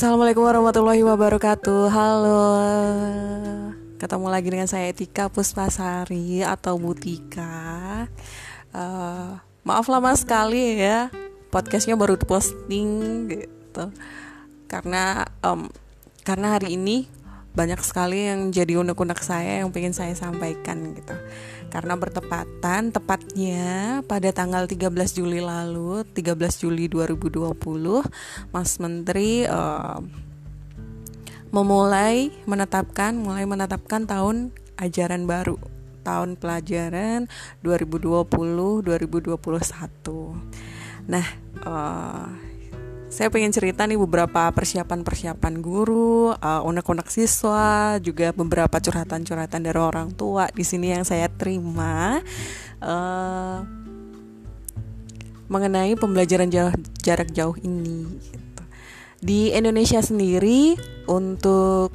Assalamualaikum warahmatullahi wabarakatuh. Halo. Ketemu lagi dengan saya Etika Puspasari Atau Butika. Uh, Maaf lama sekali ya Podcastnya baru posting gitu. Karena um, Karena hari ini banyak sekali yang jadi unek-unek saya yang pengen saya sampaikan gitu karena bertepatan tepatnya pada tanggal 13 Juli lalu 13 Juli 2020 Mas Menteri uh, memulai menetapkan mulai menetapkan tahun ajaran baru tahun pelajaran 2020 2021 nah uh, saya pengen cerita nih beberapa persiapan-persiapan guru, uh, unek-unek siswa, juga beberapa curhatan-curhatan dari orang tua di sini yang saya terima uh, mengenai pembelajaran jauh, jarak jauh ini. Gitu. Di Indonesia sendiri untuk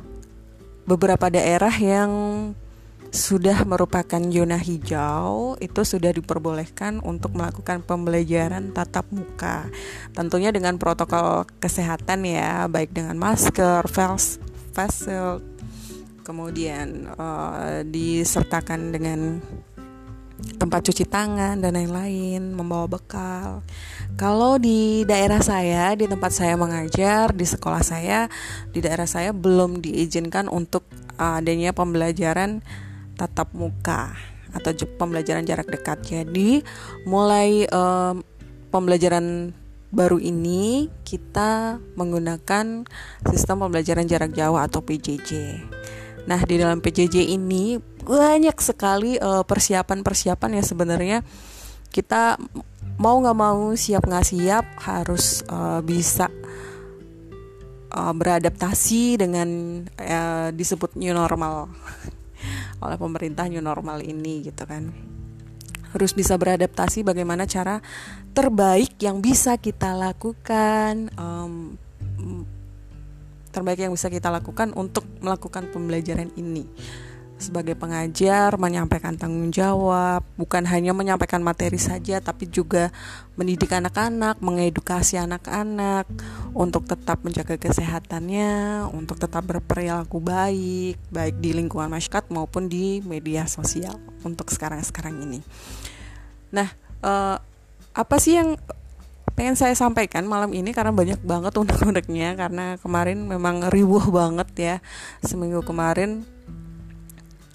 beberapa daerah yang sudah merupakan zona hijau itu sudah diperbolehkan untuk melakukan pembelajaran tatap muka tentunya dengan protokol kesehatan ya baik dengan masker, face, shield kemudian uh, disertakan dengan tempat cuci tangan dan lain-lain, membawa bekal. Kalau di daerah saya, di tempat saya mengajar, di sekolah saya, di daerah saya belum diizinkan untuk adanya pembelajaran tatap muka atau pembelajaran jarak dekat. Jadi mulai um, pembelajaran baru ini kita menggunakan sistem pembelajaran jarak jauh atau PJJ. Nah di dalam PJJ ini banyak sekali persiapan-persiapan uh, yang sebenarnya kita mau nggak mau siap nggak siap harus uh, bisa uh, beradaptasi dengan uh, disebut new normal oleh pemerintah new normal ini gitu kan. Harus bisa beradaptasi bagaimana cara terbaik yang bisa kita lakukan um, terbaik yang bisa kita lakukan untuk melakukan pembelajaran ini sebagai pengajar menyampaikan tanggung jawab bukan hanya menyampaikan materi saja tapi juga mendidik anak-anak mengedukasi anak-anak untuk tetap menjaga kesehatannya untuk tetap berperilaku baik baik di lingkungan masyarakat maupun di media sosial untuk sekarang-sekarang ini. Nah uh, apa sih yang pengen saya sampaikan malam ini? Karena banyak banget untuk-untuknya karena kemarin memang ribuh banget ya seminggu kemarin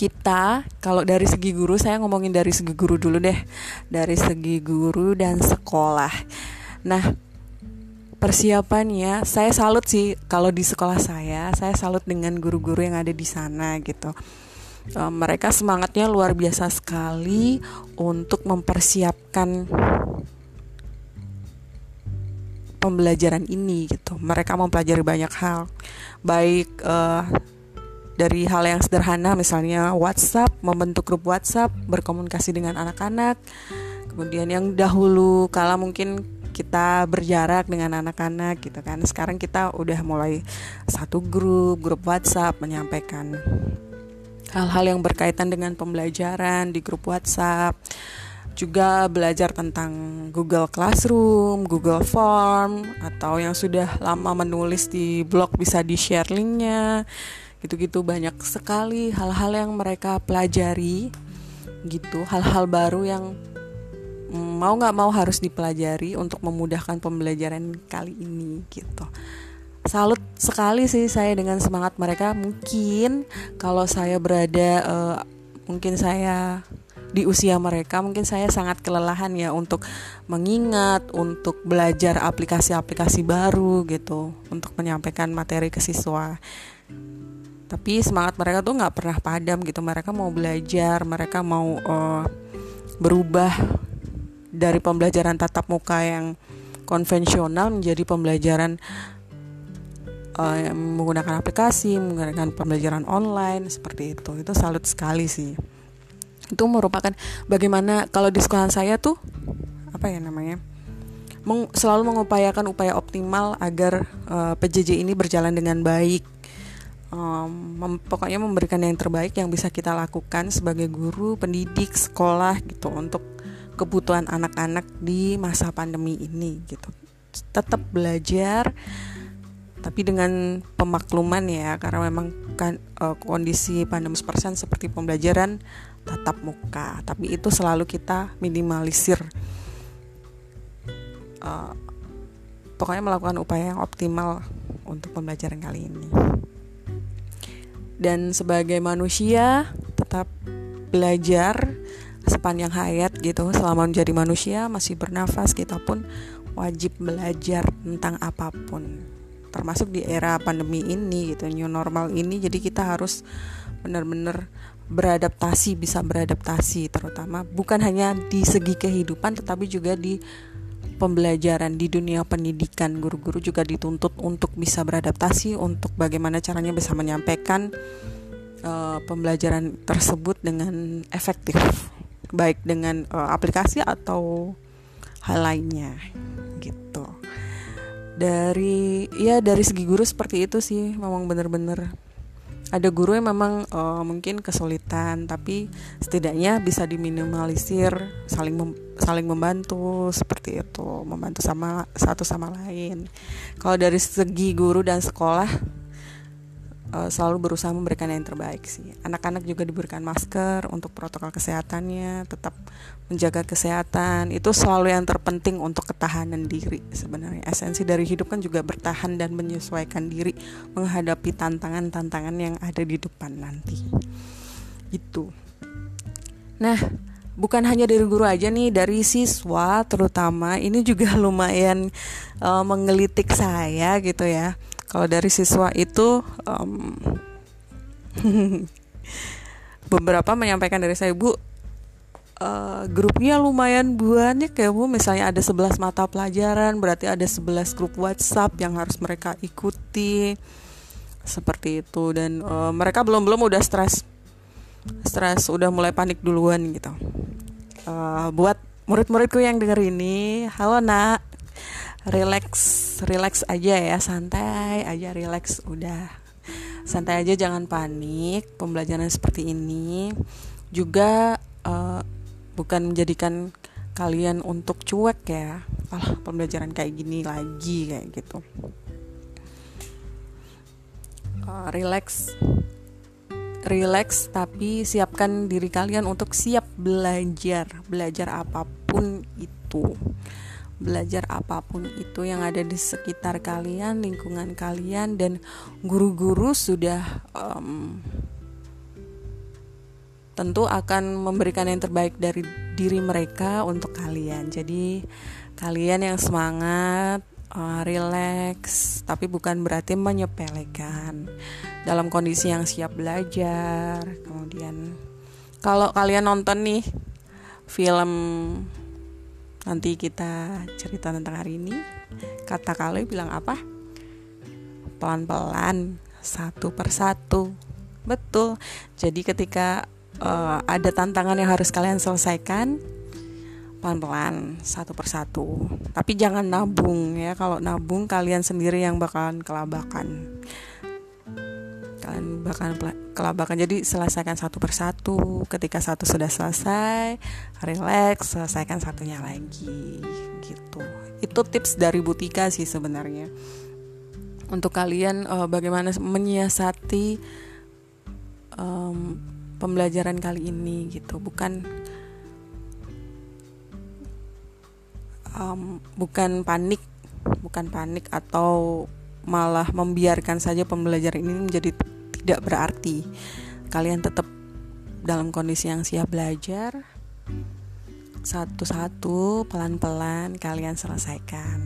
kita kalau dari segi guru saya ngomongin dari segi guru dulu deh. Dari segi guru dan sekolah. Nah persiapannya saya salut sih kalau di sekolah saya saya salut dengan guru-guru yang ada di sana gitu. E, mereka semangatnya luar biasa sekali untuk mempersiapkan pembelajaran ini gitu. Mereka mempelajari banyak hal baik uh, dari hal yang sederhana misalnya WhatsApp, membentuk grup WhatsApp, berkomunikasi dengan anak-anak. Kemudian yang dahulu kala mungkin kita berjarak dengan anak-anak gitu kan. Sekarang kita udah mulai satu grup, grup WhatsApp menyampaikan hal-hal yang berkaitan dengan pembelajaran di grup WhatsApp juga belajar tentang Google Classroom, Google Form, atau yang sudah lama menulis di blog bisa di-share linknya gitu-gitu banyak sekali hal-hal yang mereka pelajari gitu. Hal-hal baru yang mau nggak mau harus dipelajari untuk memudahkan pembelajaran kali ini gitu. Salut sekali sih saya dengan semangat mereka. Mungkin kalau saya berada uh, mungkin saya di usia mereka mungkin saya sangat kelelahan ya untuk mengingat untuk belajar aplikasi-aplikasi baru gitu. Untuk menyampaikan materi ke siswa tapi semangat mereka tuh nggak pernah padam gitu. Mereka mau belajar mereka mau uh, berubah dari pembelajaran tatap muka yang konvensional menjadi pembelajaran uh, menggunakan aplikasi menggunakan pembelajaran online seperti itu. Itu salut sekali sih. Itu merupakan bagaimana kalau di sekolah saya tuh apa ya namanya meng, selalu mengupayakan upaya optimal agar uh, PJJ ini berjalan dengan baik um, mem pokoknya memberikan yang terbaik yang bisa kita lakukan sebagai guru, pendidik, sekolah gitu untuk kebutuhan anak-anak di masa pandemi ini gitu. Tetap belajar tapi dengan pemakluman ya karena memang kan uh, kondisi pandemi persen seperti pembelajaran tatap muka tapi itu selalu kita minimalisir uh, pokoknya melakukan upaya yang optimal untuk pembelajaran kali ini dan sebagai manusia tetap belajar sepanjang hayat gitu. Selama menjadi manusia masih bernafas kita pun wajib belajar tentang apa pun. Termasuk di era pandemi ini gitu new normal ini. Jadi kita harus benar-benar beradaptasi bisa beradaptasi terutama. Bukan hanya di segi kehidupan tetapi juga di pembelajaran di dunia pendidikan guru-guru juga dituntut untuk bisa beradaptasi untuk bagaimana caranya bisa menyampaikan uh, pembelajaran tersebut dengan efektif baik dengan uh, aplikasi atau hal lainnya gitu. Dari ya dari segi guru seperti itu sih memang bener-bener ada guru yang memang uh, mungkin kesulitan tapi setidaknya bisa diminimalisir saling mem saling membantu seperti itu membantu sama satu sama lain. Kalau dari segi guru dan sekolah uh, selalu berusaha memberikan yang terbaik sih. Anak-anak juga diberikan masker untuk protokol kesehatannya, tetap menjaga kesehatan. Itu selalu yang terpenting untuk ketahanan diri sebenarnya. Esensi dari hidup kan juga bertahan dan menyesuaikan diri menghadapi tantangan-tantangan yang ada di depan nanti. Itu. Nah, bukan hanya dari guru aja nih, dari siswa terutama ini juga lumayan uh, menggelitik saya gitu ya kalau dari siswa itu um, beberapa menyampaikan dari saya bu uh, grupnya lumayan banyak ya bu. Misalnya ada 11 mata pelajaran berarti ada 11 grup WhatsApp yang harus mereka ikuti. Seperti itu. Dan uh, mereka belum belum udah stres stres udah mulai panik duluan gitu. Uh, buat murid-muridku yang denger ini halo nak relax relax aja ya santai aja relax udah. Santai aja jangan panik pembelajaran seperti ini juga uh, bukan menjadikan kalian untuk cuek ya. Alah pembelajaran kayak gini lagi kayak gitu. Uh, relax relax tapi siapkan diri kalian untuk siap belajar belajar apa pun itu belajar apa pun itu yang ada di sekitar kalian, lingkungan kalian, dan guru-guru sudah um, tentu akan memberikan yang terbaik dari diri mereka untuk kalian. Jadi kalian yang semangat, uh, relax, tapi bukan berarti menyepelekan. Dalam kondisi yang siap belajar, kemudian kalau kalian nonton nih film Nanti kita cerita tentang hari ini. Kata kali bilang apa? Pelan-pelan, satu persatu. Betul. Jadi ketika uh, ada tantangan yang harus kalian selesaikan, pelan-pelan satu persatu. Tapi jangan nabung ya. Kalau nabung kalian sendiri yang bakalan kelabakan kalian bahkan kelabakan. Jadi selesaikan satu persatu. Ketika satu sudah selesai relax selesaikan satunya lagi. Gitu. Itu tips dari Butika sih sebenarnya. Untuk kalian uh, bagaimana menyiasati um, pembelajaran kali ini gitu. Bukan um, bukan panik bukan panik atau malah membiarkan saja pembelajaran ini menjadi tidak berarti. Kalian tetap dalam kondisi yang siap belajar. Satu-satu pelan-pelan kalian selesaikan.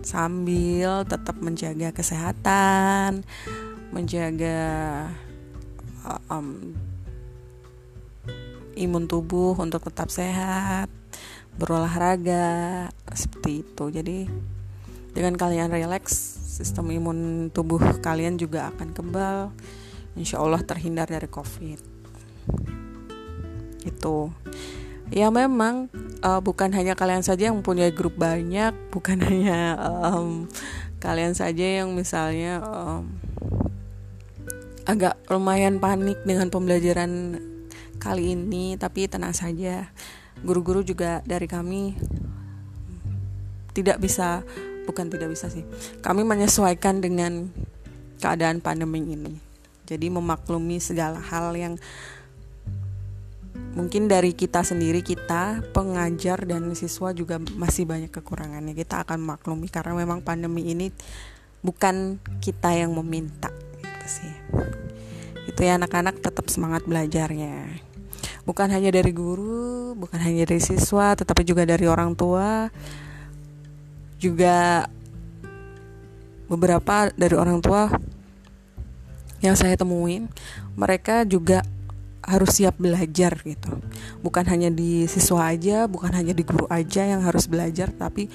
Sambil tetap menjaga kesehatan menjaga um, imun tubuh untuk tetap sehat berolahraga seperti itu. Jadi dengan kalian relax sistem imun tubuh kalian juga akan kebal insya Allah terhindar dari covid. Itu ya memang uh, bukan hanya kalian saja yang mempunyai grup banyak bukan hanya um, kalian saja yang misalnya um, agak lumayan panik dengan pembelajaran kali ini tapi tenang saja. Guru-guru juga dari kami tidak bisa bukan tidak bisa sih kami menyesuaikan dengan keadaan pandemi ini jadi memaklumi segala hal yang mungkin dari kita sendiri kita pengajar dan siswa juga masih banyak kekurangannya. Kita akan maklumi karena memang pandemi ini bukan kita yang meminta gitu sih. Itu ya anak-anak tetap semangat belajarnya. Bukan hanya dari guru bukan hanya dari siswa tetapi juga dari orang tua juga beberapa dari orang tua yang saya temuin mereka juga harus siap belajar gitu. Bukan hanya di siswa aja bukan hanya di guru aja yang harus belajar tapi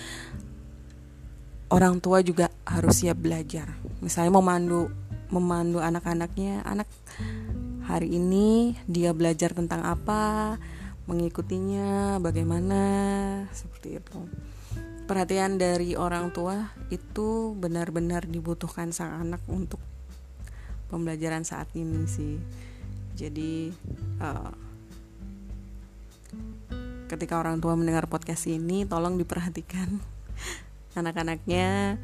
orang tua juga harus siap belajar. Misalnya memandu memandu anak-anaknya anak hari ini dia belajar tentang apa mengikutinya bagaimana seperti itu. Perhatian dari orang tua itu benar-benar dibutuhkan sang anak untuk pembelajaran saat ini sih. Jadi uh, ketika orang tua mendengar podcast ini tolong diperhatikan anak-anaknya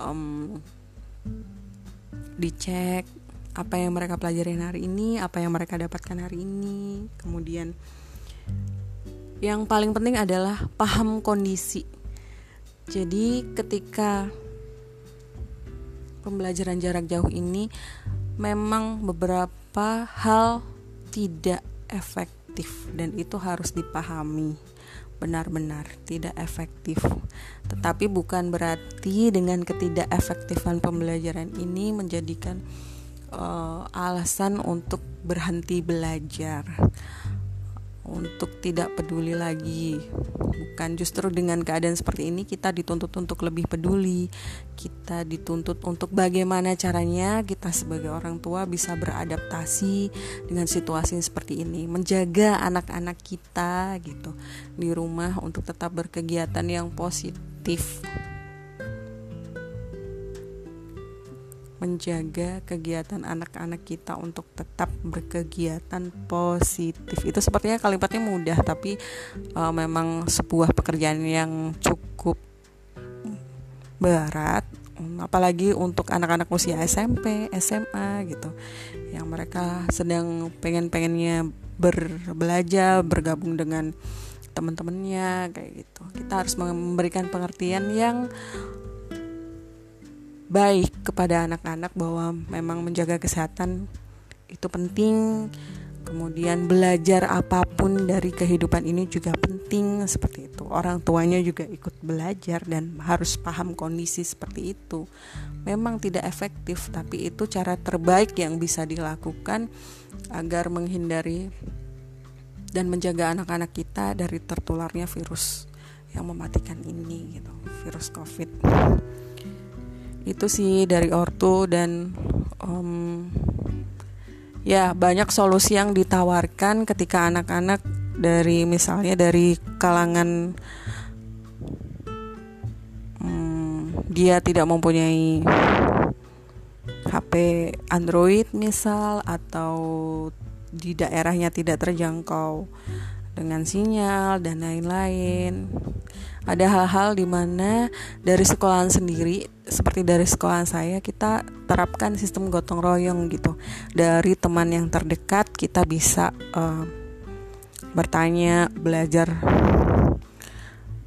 um, dicek apa yang mereka pelajarin hari ini apa yang mereka dapatkan hari ini. Kemudian yang paling penting adalah paham kondisi. Jadi ketika pembelajaran jarak jauh ini memang beberapa hal tidak efektif dan itu harus dipahami benar-benar tidak efektif. Tetapi bukan berarti dengan ketidakefektifan pembelajaran ini menjadikan uh, alasan untuk berhenti belajar untuk tidak peduli lagi. Bukan justru dengan keadaan seperti ini kita dituntut untuk lebih peduli. Kita dituntut untuk bagaimana caranya kita sebagai orang tua bisa beradaptasi dengan situasi seperti ini, menjaga anak-anak kita gitu di rumah untuk tetap berkegiatan yang positif. Menjaga kegiatan anak-anak kita untuk tetap berkegiatan positif. Itu sepertinya kalimatnya mudah tapi uh, memang sebuah pekerjaan yang cukup berat apalagi untuk anak-anak usia SMP, SMA gitu. Yang mereka sedang pengen-pengennya berbelajar, bergabung dengan teman-temannya kayak gitu. Kita harus memberikan pengertian yang baik kepada anak-anak bahwa memang menjaga kesehatan itu penting. Kemudian belajar apa pun dari kehidupan ini juga penting seperti itu. Orang tuanya juga ikut belajar dan harus paham kondisi seperti itu. Memang tidak efektif tapi itu cara terbaik yang bisa dilakukan agar menghindari dan menjaga anak-anak kita dari tertularnya virus yang mematikan ini gitu virus covid itu sih dari ortu dan um, ya banyak solusi yang ditawarkan ketika anak-anak dari misalnya dari kalangan um, dia tidak mempunyai HP Android misal atau di daerahnya tidak terjangkau dengan sinyal dan lain-lain. Ada hal-hal di mana dari sekolahan sendiri, seperti dari sekolahan saya, kita terapkan sistem gotong royong gitu. Dari teman yang terdekat kita bisa uh, bertanya, belajar,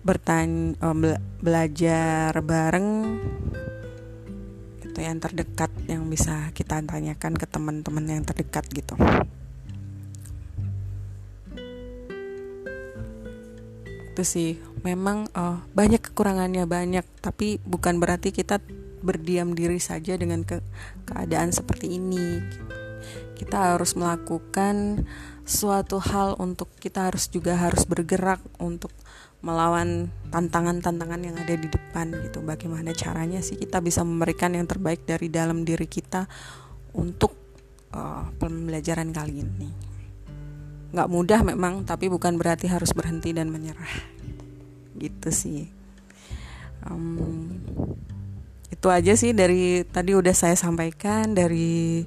bertanya, uh, be belajar bareng itu yang terdekat yang bisa kita tanyakan ke teman-teman yang terdekat gitu. Itu sih. Memang uh, banyak kekurangannya banyak. Tapi bukan berarti kita berdiam diri saja dengan ke keadaan seperti ini. Kita harus melakukan suatu hal untuk kita harus juga harus bergerak untuk melawan tantangan-tantangan yang ada di depan gitu. Bagaimana caranya sih kita bisa memberikan yang terbaik dari dalam diri kita untuk uh, pembelajaran kali ini nggak mudah memang tapi bukan berarti harus berhenti dan menyerah. Gitu sih. Um, itu aja sih dari tadi udah saya sampaikan dari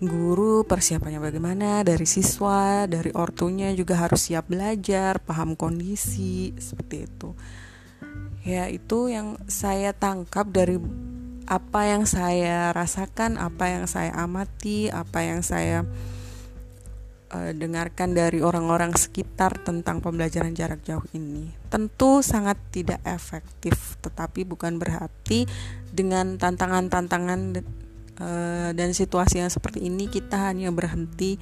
guru persiapannya bagaimana dari siswa dari ortunya juga harus siap belajar paham kondisi seperti itu. Ya itu yang saya tangkap dari apa yang saya rasakan, apa yang saya amati, apa yang saya uh, dengarkan dari orang-orang sekitar tentang pembelajaran jarak jauh ini. Tentu sangat tidak efektif, tetapi bukan berarti dengan tantangan-tantangan uh, dan situasi yang seperti ini kita hanya berhenti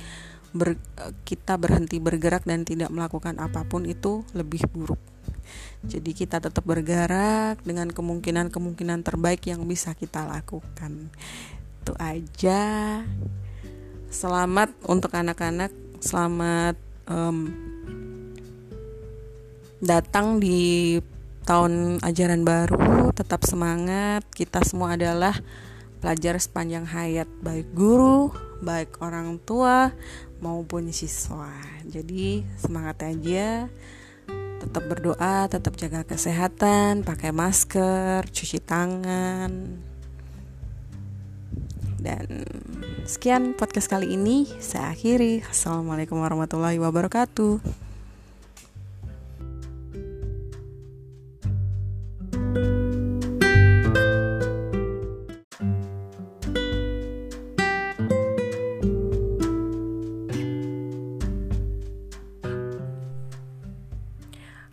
ber, kita berhenti bergerak dan tidak melakukan apa pun itu lebih buruk. Jadi kita tetap bergerak dengan kemungkinan-kemungkinan terbaik yang bisa kita lakukan. Itu aja. Selamat untuk anak-anak, selamat um, datang di tahun ajaran baru. Tetap semangat. Kita semua adalah pelajar sepanjang hayat, baik guru, baik orang tua maupun siswa. Jadi semangat aja tetap berdoa, tetap jaga kesehatan, pakai masker, cuci tangan. Dan sekian podcast kali ini saya akhiri. Assalamualaikum warahmatullahi wabarakatuh.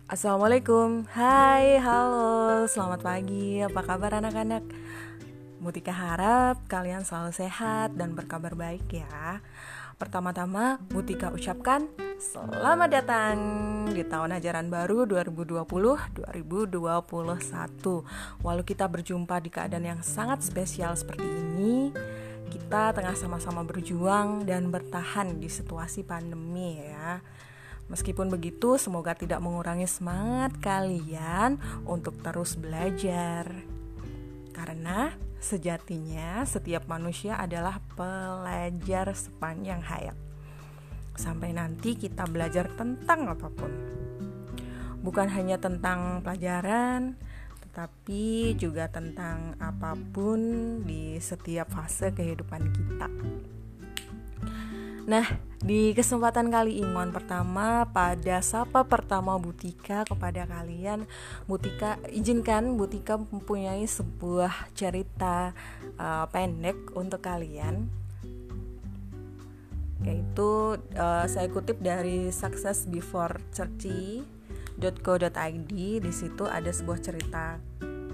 Assalamualaikum Hai, halo, selamat pagi Apa kabar anak-anak? Mutika harap kalian selalu sehat dan berkabar baik ya. Pertama-tama Mutika ucapkan Selamat datang di tahun ajaran baru 2020-2021 Walau kita berjumpa di keadaan yang sangat spesial seperti ini Kita tengah sama-sama berjuang dan bertahan di situasi pandemi ya. Meskipun begitu, semoga tidak mengurangi semangat kalian untuk terus belajar. Karena sejatinya setiap manusia adalah pelajar sepanjang hayat. Sampai nanti kita belajar tentang apa pun. Bukan hanya tentang pelajaran, tetapi juga tentang apa pun di setiap fase kehidupan kita. Nah, di kesempatan kali ini mohon pertama pada sapa pertama Butika kepada kalian Butika izinkan Butika mempunyai sebuah cerita uh, pendek untuk kalian yaitu uh, saya kutip dari Success Before Churchy.co.id di situ ada sebuah cerita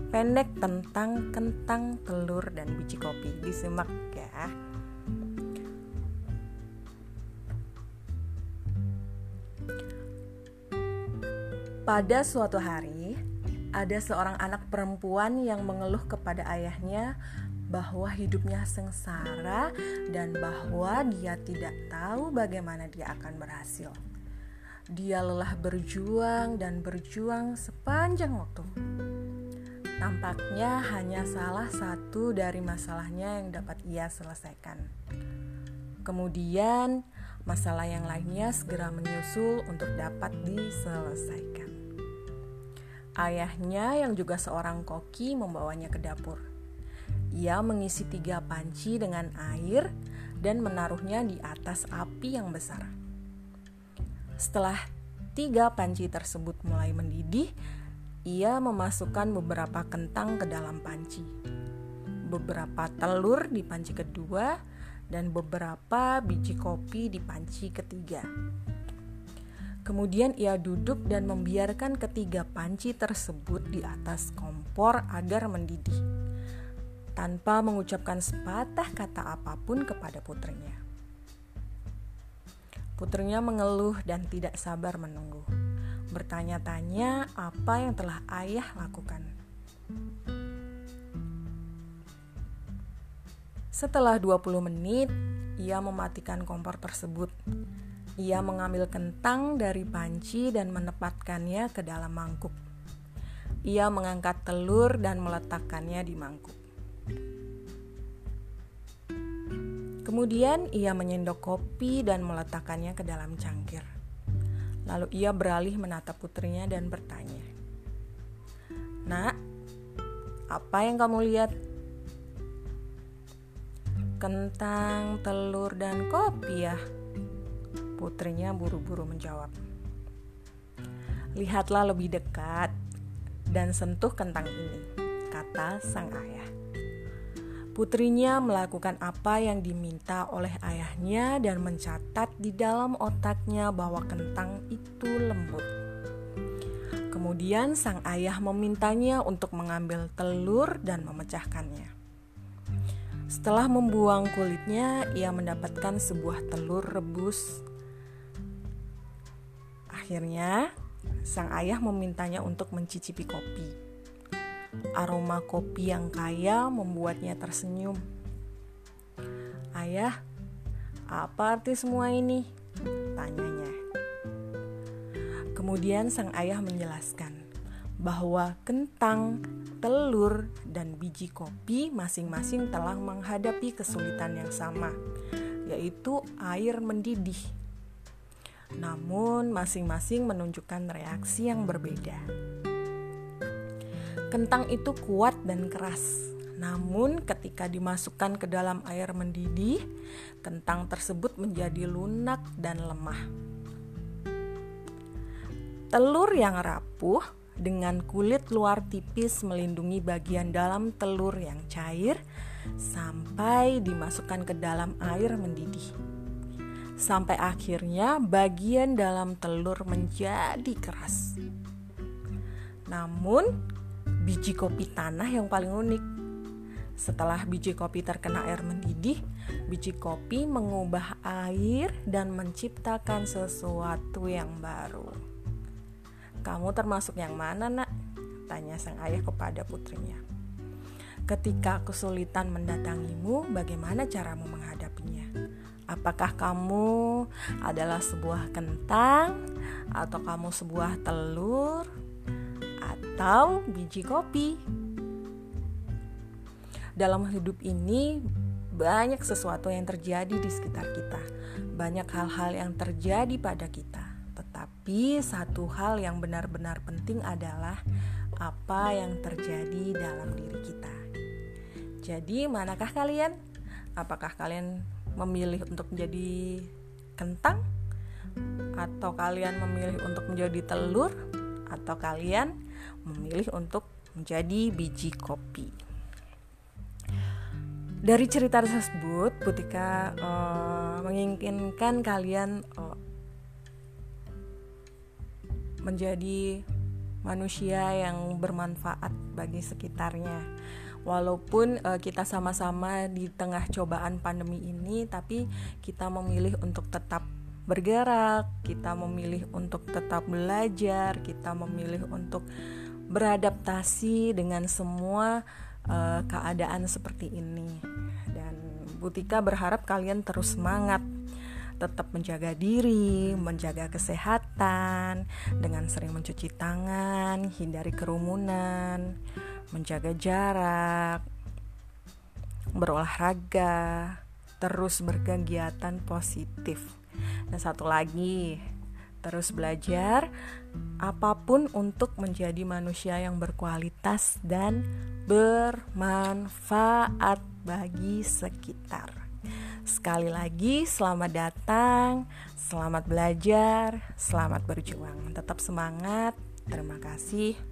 pendek tentang kentang, telur dan biji kopi. Disimak ya. Pada suatu hari, ada seorang anak perempuan yang mengeluh kepada ayahnya bahwa hidupnya sengsara dan bahwa dia tidak tahu bagaimana dia akan berhasil. Dia lelah berjuang dan berjuang sepanjang waktu. Tampaknya hanya salah satu dari masalahnya yang dapat ia selesaikan. Kemudian, masalah yang lainnya segera menyusul untuk dapat diselesaikan. Ayahnya yang juga seorang koki membawanya ke dapur. Ia mengisi tiga panci dengan air dan menaruhnya di atas api yang besar. Setelah tiga panci tersebut mulai mendidih, ia memasukkan beberapa kentang ke dalam panci, beberapa telur di panci kedua, dan beberapa biji kopi di panci ketiga. Kemudian ia duduk dan membiarkan ketiga panci tersebut di atas kompor agar mendidih, tanpa mengucapkan sepatah kata apa pun kepada putrinya. Putrinya mengeluh dan tidak sabar menunggu, bertanya-tanya apa yang telah ayah lakukan. Setelah 20 menit, ia mematikan kompor tersebut ia mengambil kentang dari panci dan menempatkannya ke dalam mangkuk. Ia mengangkat telur dan meletakkannya di mangkuk. Kemudian ia menyendok kopi dan meletakkannya ke dalam cangkir. Lalu ia beralih menatap putrinya dan bertanya, "Nak, apa yang kamu lihat?" "Kentang, telur, dan kopi ya," Putrinya buru-buru menjawab. Lihatlah lebih dekat. dan sentuh kentang ini, kata sang ayah. Putrinya melakukan apa yang diminta oleh ayahnya dan mencatat di dalam otaknya bahwa kentang itu lembut. Kemudian sang ayah memintanya untuk mengambil telur dan memecahkannya. Setelah membuang kulitnya, ia mendapatkan sebuah telur rebus. Akhirnya, sang ayah memintanya untuk mencicipi kopi. Aroma kopi yang kaya membuatnya tersenyum. Ayah, apa arti semua ini? Tanyanya. Kemudian sang ayah menjelaskan bahwa kentang, telur, dan biji kopi masing-masing telah menghadapi kesulitan yang sama, yaitu air mendidih. Namun, masing-masing menunjukkan reaksi yang berbeda. Kentang itu kuat dan keras. Namun ketika dimasukkan ke dalam air mendidih, kentang tersebut menjadi lunak dan lemah. Telur yang rapuh dengan kulit luar tipis melindungi bagian dalam telur yang cair sampai dimasukkan ke dalam air mendidih. Sampai akhirnya bagian dalam telur menjadi keras. Namun, biji kopi tanah yang paling unik. Setelah biji kopi terkena air mendidih, biji kopi mengubah air dan menciptakan sesuatu yang baru. Kamu termasuk yang mana, Nak? tanya sang ayah kepada putrinya. Ketika kesulitan mendatangimu, bagaimana caramu menghadapinya? Apakah kamu adalah sebuah kentang atau kamu sebuah telur atau biji kopi. Dalam hidup ini banyak sesuatu yang terjadi di sekitar kita. Banyak hal-hal yang terjadi pada kita. Tetapi satu hal yang benar-benar penting adalah apa yang terjadi dalam diri kita. Jadi, manakah kalian? Apakah kalian memilih untuk menjadi kentang atau kalian memilih untuk menjadi telur atau kalian memilih untuk menjadi biji kopi. Dari cerita tersebut, Putika uh, menginginkan kalian uh, menjadi manusia yang bermanfaat bagi sekitarnya. Walaupun uh, kita sama-sama di tengah cobaan pandemi ini, tapi kita memilih untuk tetap bergerak, kita memilih untuk tetap belajar, kita memilih untuk beradaptasi dengan semua uh, keadaan seperti ini. Dan Butika berharap kalian terus semangat, tetap menjaga diri, menjaga kesehatan dengan sering mencuci tangan, hindari kerumunan, menjaga jarak, berolahraga, terus berkegiatan positif. Dan satu lagi, terus belajar apa pun untuk menjadi manusia yang berkualitas dan bermanfaat bagi sekitar. Sekali lagi, selamat datang, selamat belajar, selamat berjuang. Tetap semangat. Terima kasih.